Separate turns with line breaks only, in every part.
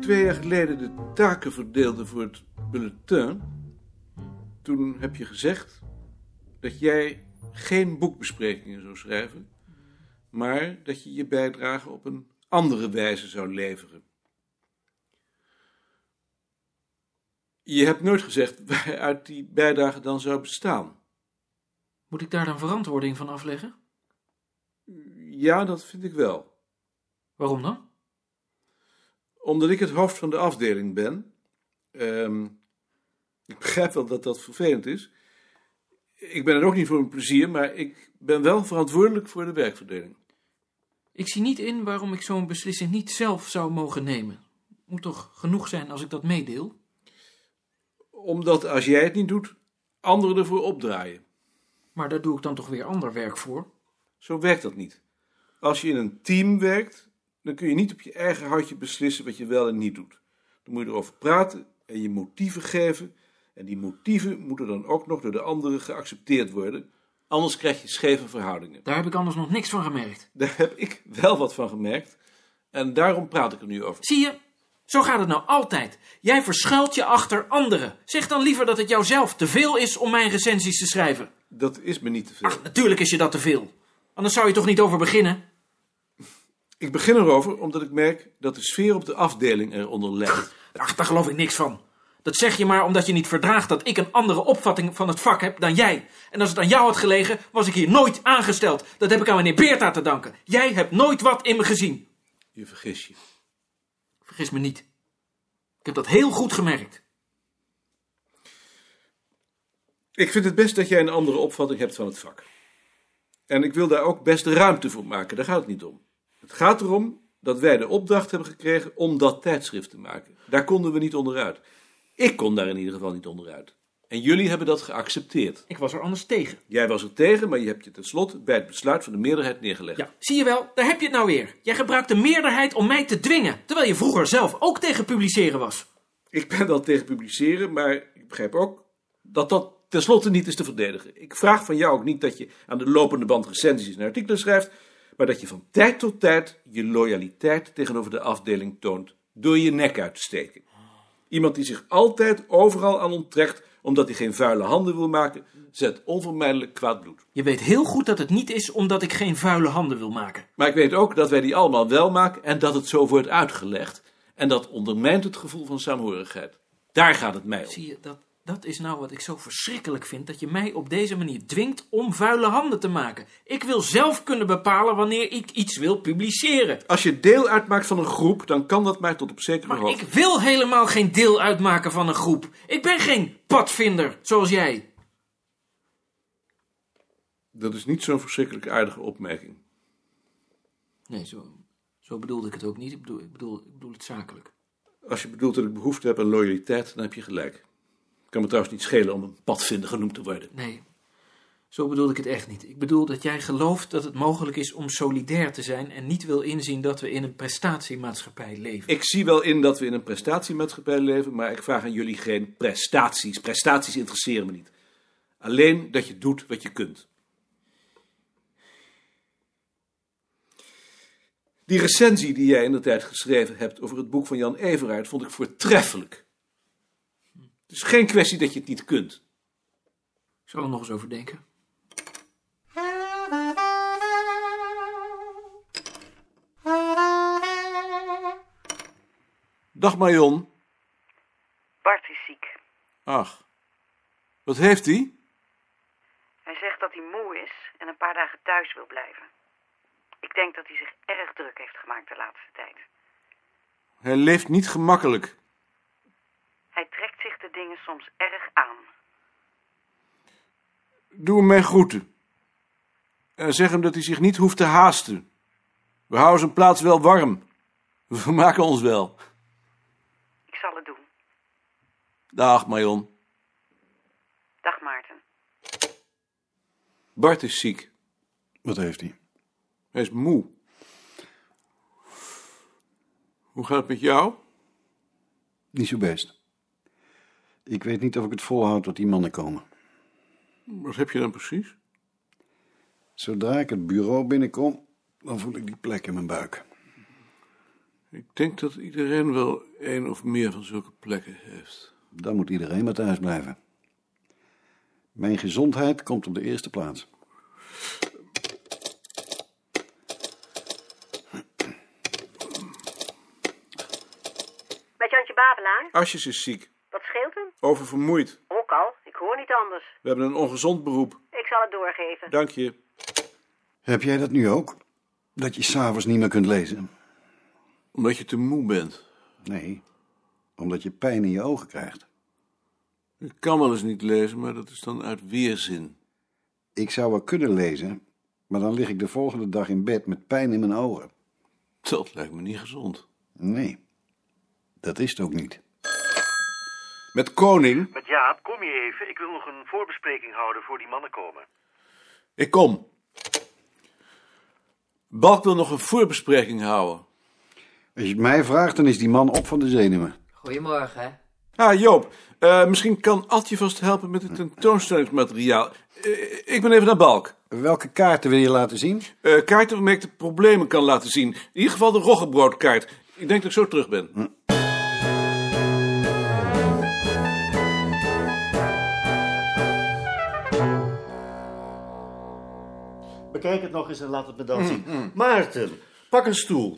twee jaar geleden de taken verdeelde voor het bulletin, toen heb je gezegd dat jij geen boekbesprekingen zou schrijven, maar dat je je bijdrage op een andere wijze zou leveren. Je hebt nooit gezegd waaruit die bijdrage dan zou bestaan.
Moet ik daar dan verantwoording van afleggen?
Ja, dat vind ik wel.
Waarom dan?
Omdat ik het hoofd van de afdeling ben. Ehm, ik begrijp wel dat dat vervelend is. Ik ben er ook niet voor een plezier, maar ik ben wel verantwoordelijk voor de werkverdeling.
Ik zie niet in waarom ik zo'n beslissing niet zelf zou mogen nemen. Moet toch genoeg zijn als ik dat meedeel?
Omdat als jij het niet doet, anderen ervoor opdraaien.
Maar daar doe ik dan toch weer ander werk voor?
Zo werkt dat niet. Als je in een team werkt, dan kun je niet op je eigen houtje beslissen wat je wel en niet doet. Dan moet je erover praten en je motieven geven. En die motieven moeten dan ook nog door de anderen geaccepteerd worden. Anders krijg je scheve verhoudingen.
Daar heb ik anders nog niks van gemerkt.
Daar heb ik wel wat van gemerkt. En daarom praat ik er nu over.
Zie je, zo gaat het nou altijd. Jij verschuilt je achter anderen. Zeg dan liever dat het jouzelf te veel is om mijn recensies te schrijven.
Dat is me niet te veel.
Ach, natuurlijk is je dat te veel. Anders zou je toch niet over beginnen?
Ik begin erover omdat ik merk dat de sfeer op de afdeling eronder lijdt.
Ach, daar geloof ik niks van. Dat zeg je maar omdat je niet verdraagt dat ik een andere opvatting van het vak heb dan jij. En als het aan jou had gelegen, was ik hier nooit aangesteld. Dat heb ik aan meneer Beerta te danken. Jij hebt nooit wat in me gezien.
Je vergis je.
Vergis me niet. Ik heb dat heel goed gemerkt.
Ik vind het best dat jij een andere opvatting hebt van het vak. En ik wil daar ook best ruimte voor maken, daar gaat het niet om. Het gaat erom dat wij de opdracht hebben gekregen om dat tijdschrift te maken. Daar konden we niet onderuit. Ik kon daar in ieder geval niet onderuit. En jullie hebben dat geaccepteerd.
Ik was er anders tegen.
Jij was er tegen, maar je hebt je tenslotte bij het besluit van de meerderheid neergelegd.
Ja, zie je wel, daar heb je het nou weer. Jij gebruikt de meerderheid om mij te dwingen, terwijl je vroeger zelf ook tegen publiceren was.
Ik ben wel tegen publiceren, maar ik begrijp ook dat dat tenslotte niet is te verdedigen. Ik vraag van jou ook niet dat je aan de lopende band recensies en artikelen schrijft, maar dat je van tijd tot tijd je loyaliteit tegenover de afdeling toont door je nek uit te steken. Iemand die zich altijd overal aan onttrekt omdat hij geen vuile handen wil maken, zet onvermijdelijk kwaad bloed.
Je weet heel goed dat het niet is omdat ik geen vuile handen wil maken.
Maar ik weet ook dat wij die allemaal wel maken en dat het zo wordt uitgelegd. En dat ondermijnt het gevoel van saamhorigheid. Daar gaat het mij om.
Zie je, dat, dat is nou wat ik zo verschrikkelijk vind, dat je mij op deze manier dwingt om vuile handen te maken. Ik wil zelf kunnen bepalen wanneer ik iets wil publiceren.
Als je deel uitmaakt van een groep, dan kan dat maar tot op zekere
Maar
hoogte.
ik wil helemaal geen deel uitmaken van een groep. Ik ben geen padvinder, zoals jij.
Dat is niet zo'n verschrikkelijk aardige opmerking.
Nee, zo, zo bedoelde ik het ook niet. Ik bedoel, ik, bedoel, ik bedoel het zakelijk.
Als je bedoelt dat ik behoefte heb aan loyaliteit, dan heb je gelijk. Kan me trouwens niet schelen om een padvinder genoemd te worden.
Nee, zo bedoelde ik het echt niet. Ik bedoel dat jij gelooft dat het mogelijk is om solidair te zijn en niet wil inzien dat we in een prestatiemaatschappij leven.
Ik zie wel in dat we in een prestatiemaatschappij leven, maar ik vraag aan jullie geen prestaties. Prestaties interesseren me niet. Alleen dat je doet wat je kunt. Die recensie die jij in de tijd geschreven hebt over het boek van Jan Everaert vond ik voortreffelijk. Het is geen kwestie dat je het niet kunt.
Ik zal er nog eens over denken.
Dag Marion.
Bart is ziek.
Ach, wat heeft hij?
Hij zegt dat hij moe is en een paar dagen thuis wil blijven. Ik denk dat hij zich erg druk heeft gemaakt de laatste tijd.
Hij leeft niet gemakkelijk.
Hij trekt zich de dingen soms erg aan.
Doe hem mijn groeten. En zeg hem dat hij zich niet hoeft te haasten. We houden zijn plaats wel warm. We vermaken ons wel.
Ik zal het doen.
Dag Marion.
Dag Maarten.
Bart is ziek.
Wat heeft hij?
Hij is moe. Hoe gaat het met jou?
Niet zo best. Ik weet niet of ik het volhoud tot die mannen komen.
Wat heb je dan precies?
Zodra ik het bureau binnenkom, dan voel ik die plek in mijn buik.
Ik denk dat iedereen wel één of meer van zulke plekken heeft.
Dan moet iedereen maar thuis blijven. Mijn gezondheid komt op de eerste plaats.
Met Jantje Babelaar?
Asjes is ziek,
scheelt hem?
oververmoeid.
Ook al, ik hoor niet anders.
We hebben een ongezond beroep.
Ik zal het doorgeven.
Dank je.
Heb jij dat nu ook? Dat je s'avonds niet meer kunt lezen?
Omdat je te moe bent.
Nee, omdat je pijn in je ogen krijgt.
Ik kan wel eens niet lezen, maar dat is dan uit weerzin.
Ik zou wel kunnen lezen, maar dan lig ik de volgende dag in bed met pijn in mijn ogen.
Dat lijkt me niet gezond.
Nee, dat is het ook niet.
Met koning?
Met Jaap, kom je even. Ik wil nog een voorbespreking houden voor die mannen komen.
Ik kom. Balk wil nog een voorbespreking houden.
Als je het mij vraagt, dan is die man op van de zenuwen.
Goedemorgen. hè.
Ah, Joop, eh, misschien kan Altje vast helpen met het tentoonstellingsmateriaal. Eh, ik ben even naar Balk.
Welke kaarten wil je laten zien?
Eh, kaarten waarmee ik de problemen kan laten zien. In ieder geval de roggebroodkaart. Ik denk dat ik zo terug ben.
Bekijk het nog eens en laat het me dan zien. Maarten, pak een stoel.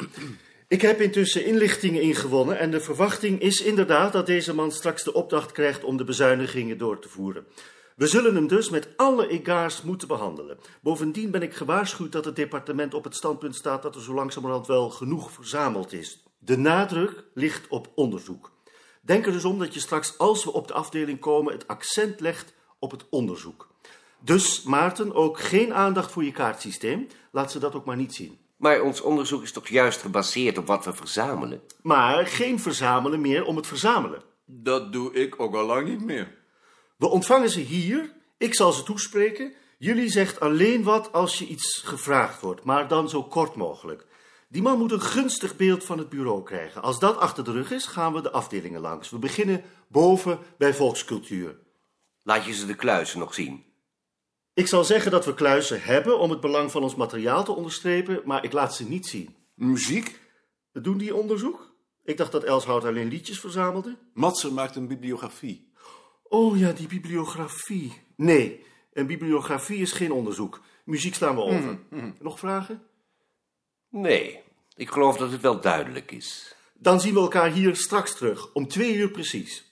Ik heb intussen inlichtingen ingewonnen en de verwachting is inderdaad dat deze man straks de opdracht krijgt om de bezuinigingen door te voeren. We zullen hem dus met alle egaars moeten behandelen. Bovendien ben ik gewaarschuwd dat het departement op het standpunt staat dat er zo langzamerhand wel genoeg verzameld is. De nadruk ligt op onderzoek. Denk er dus om dat je straks, als we op de afdeling komen, het accent legt op het onderzoek. Dus, Maarten, ook geen aandacht voor je kaartsysteem. Laat ze dat ook maar niet zien.
Maar ons onderzoek is toch juist gebaseerd op wat we verzamelen?
Maar geen verzamelen meer om het verzamelen.
Dat doe ik ook al lang niet meer.
We ontvangen ze hier. Ik zal ze toespreken. Jullie zegt alleen wat als je iets gevraagd wordt, maar dan zo kort mogelijk. Die man moet een gunstig beeld van het bureau krijgen. Als dat achter de rug is, gaan we de afdelingen langs. We beginnen boven bij volkscultuur.
Laat je ze de kluizen nog zien.
Ik zal zeggen dat we kluizen hebben om het belang van ons materiaal te onderstrepen, maar ik laat ze niet zien.
Muziek?
Doen die onderzoek? Ik dacht dat Elshout alleen liedjes verzamelde.
Matser maakt een bibliografie.
Oh ja, die bibliografie. Nee, een bibliografie is geen onderzoek. Muziek slaan we over. Nog vragen?
Nee, ik geloof dat het wel duidelijk is.
Dan zien we elkaar hier straks terug, om twee uur precies.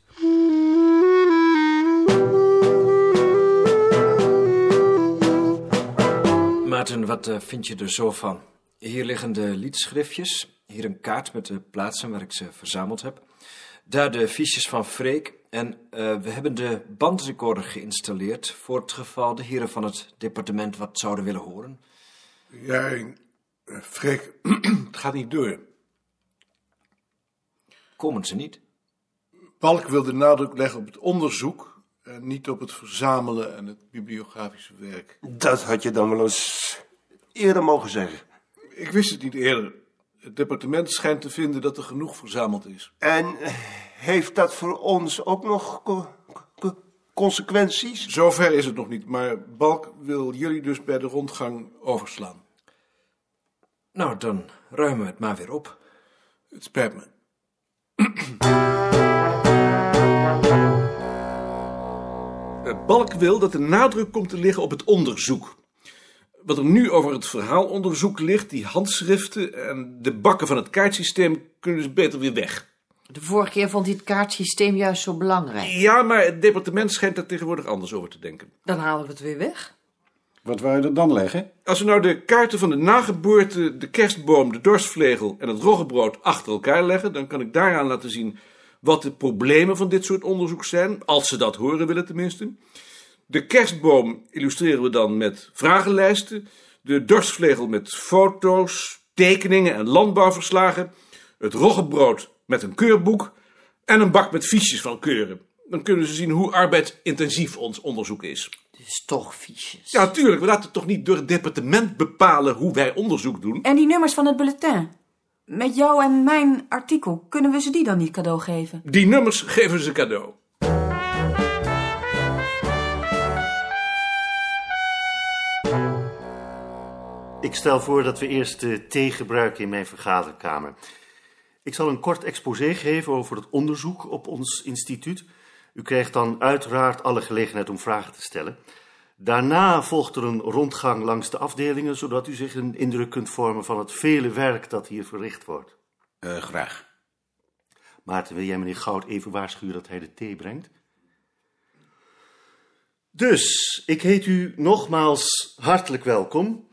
Maarten, wat eh, vind je er zo van? Hier liggen de liedschriftjes. Hier een kaart met de plaatsen waar ik ze verzameld heb. Daar de fiches van Freek. En eh, we hebben de bandrecorder geïnstalleerd voor het geval de heren van het departement wat zouden willen horen.
Ja, eh, Freek, het gaat niet door.
Komen ze niet?
Balk wil de nadruk leggen op het onderzoek en niet op het verzamelen en het bibliografische werk.
Dat had je dan wel eens eerder mogen zeggen.
Ik wist het niet eerder. Het departement schijnt te vinden dat er genoeg verzameld is.
En heeft dat voor ons ook nog co- co- consequenties?
Zover is het nog niet, maar Balk wil jullie dus bij de rondgang overslaan.
Nou, dan ruimen we het maar weer op.
Het spijt me. Balk wil dat de nadruk komt te liggen op het onderzoek. Wat er nu over het verhaalonderzoek ligt, die handschriften en de bakken van het kaartsysteem, kunnen dus beter weer weg.
De vorige keer vond hij het kaartsysteem juist zo belangrijk.
Ja, maar het departement schijnt daar tegenwoordig anders over te denken.
Dan halen we het weer weg.
Wat wou je er dan leggen?
Als we nou de kaarten van de nageboorte, de kerstboom, de dorstvlegel en het roggebrood achter elkaar leggen, dan kan ik daaraan laten zien wat de problemen van dit soort onderzoek zijn, als ze dat horen willen tenminste. De kerstboom illustreren we dan met vragenlijsten, de dorstvlegel met foto's, tekeningen en landbouwverslagen, het roggebrood met een keurboek en een bak met fiches van keuren. Dan kunnen ze zien hoe arbeidsintensief ons onderzoek is.
Dus toch fiches.
Ja, natuurlijk. We laten toch niet door het departement bepalen hoe wij onderzoek doen.
En die nummers van het bulletin? Met jou en mijn artikel, kunnen we ze die dan niet cadeau geven?
Die nummers geven ze cadeau.
Ik stel voor dat we eerst de thee gebruiken in mijn vergaderkamer. Ik zal een kort exposé geven over het onderzoek op ons instituut. U krijgt dan uiteraard alle gelegenheid om vragen te stellen. Daarna volgt er een rondgang langs de afdelingen, zodat u zich een indruk kunt vormen van het vele werk dat hier verricht wordt.
Uh, graag.
Maarten, wil jij meneer Goud even waarschuwen dat hij de thee brengt? Dus, ik heet u nogmaals hartelijk welkom.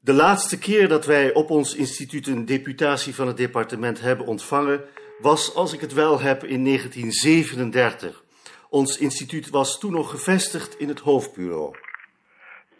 De laatste keer dat wij op ons instituut een deputatie van het departement hebben ontvangen, was, als ik het wel heb, in 1937. Ons instituut was toen nog gevestigd in het hoofdbureau.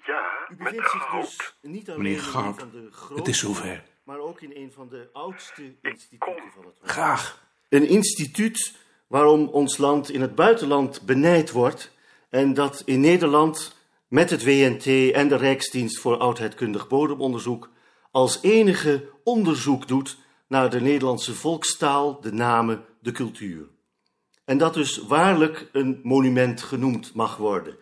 Ja,
U bevindt zich dus niet alleen
Meneer
in een
Goud,
van de
het is zover.
maar ook in een van de oudste instituten van het land.
Graag.
Een instituut waarom ons land in het buitenland benijd wordt en dat in Nederland met het WNT en de Rijksdienst voor Oudheidkundig Bodemonderzoek als enige onderzoek doet naar de Nederlandse volkstaal, de namen, de cultuur. En dat dus waarlijk een monument genoemd mag worden.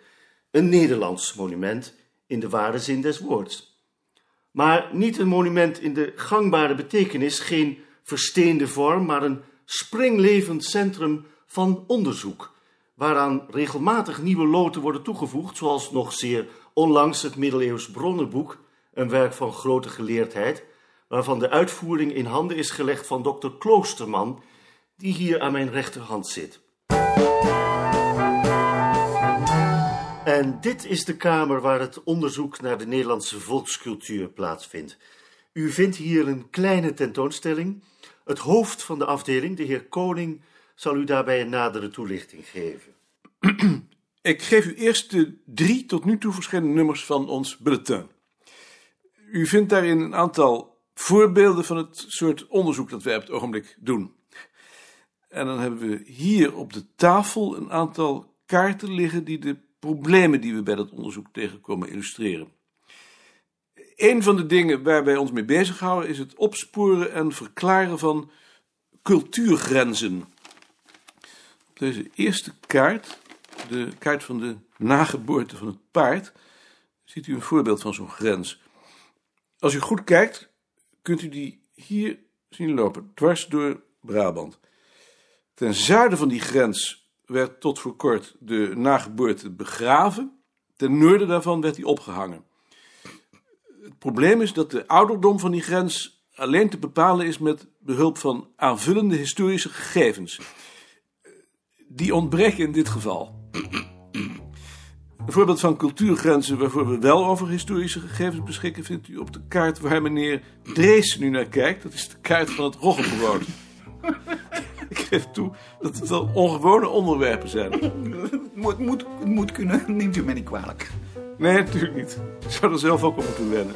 Een Nederlands monument in de ware zin des woords. Maar niet een monument in de gangbare betekenis, geen versteende vorm, maar een springlevend centrum van onderzoek, waaraan regelmatig nieuwe loten worden toegevoegd, zoals nog zeer onlangs het middeleeuws bronnenboek, een werk van grote geleerdheid, waarvan de uitvoering in handen is gelegd van dokter Kloosterman, die hier aan mijn rechterhand zit. En dit is de kamer waar het onderzoek naar de Nederlandse volkscultuur plaatsvindt. U vindt hier een kleine tentoonstelling. Het hoofd van de afdeling, de heer Koning, zal u daarbij een nadere toelichting geven.
Ik geef u eerst de drie tot nu toe verschillende nummers van ons bulletin. U vindt daarin een aantal voorbeelden van het soort onderzoek dat wij op het ogenblik doen. En dan hebben we hier op de tafel een aantal kaarten liggen die de problemen die we bij dat onderzoek tegenkomen illustreren. Een van de dingen waar wij ons mee bezighouden is het opsporen en verklaren van cultuurgrenzen. Op deze eerste kaart, de kaart van de nageboorte van het paard, ziet u een voorbeeld van zo'n grens. Als u goed kijkt, kunt u die hier zien lopen, dwars door Brabant. Ten zuiden van die grens werd tot voor kort de nageboorte begraven. Ten noorden daarvan werd die opgehangen. Het probleem is dat de ouderdom van die grens alleen te bepalen is met behulp van aanvullende historische gegevens. Die ontbreken in dit geval. Een voorbeeld van cultuurgrenzen waarvoor we wel over historische gegevens beschikken vindt u op de kaart waar meneer Drees nu naar kijkt. Dat is de kaart van het roggebrood. Geef toe dat het wel ongewone onderwerpen zijn.
Moet, moet, moet kunnen, neemt u mij niet kwalijk.
Nee, natuurlijk niet. Ik zou er zelf ook op moeten wennen.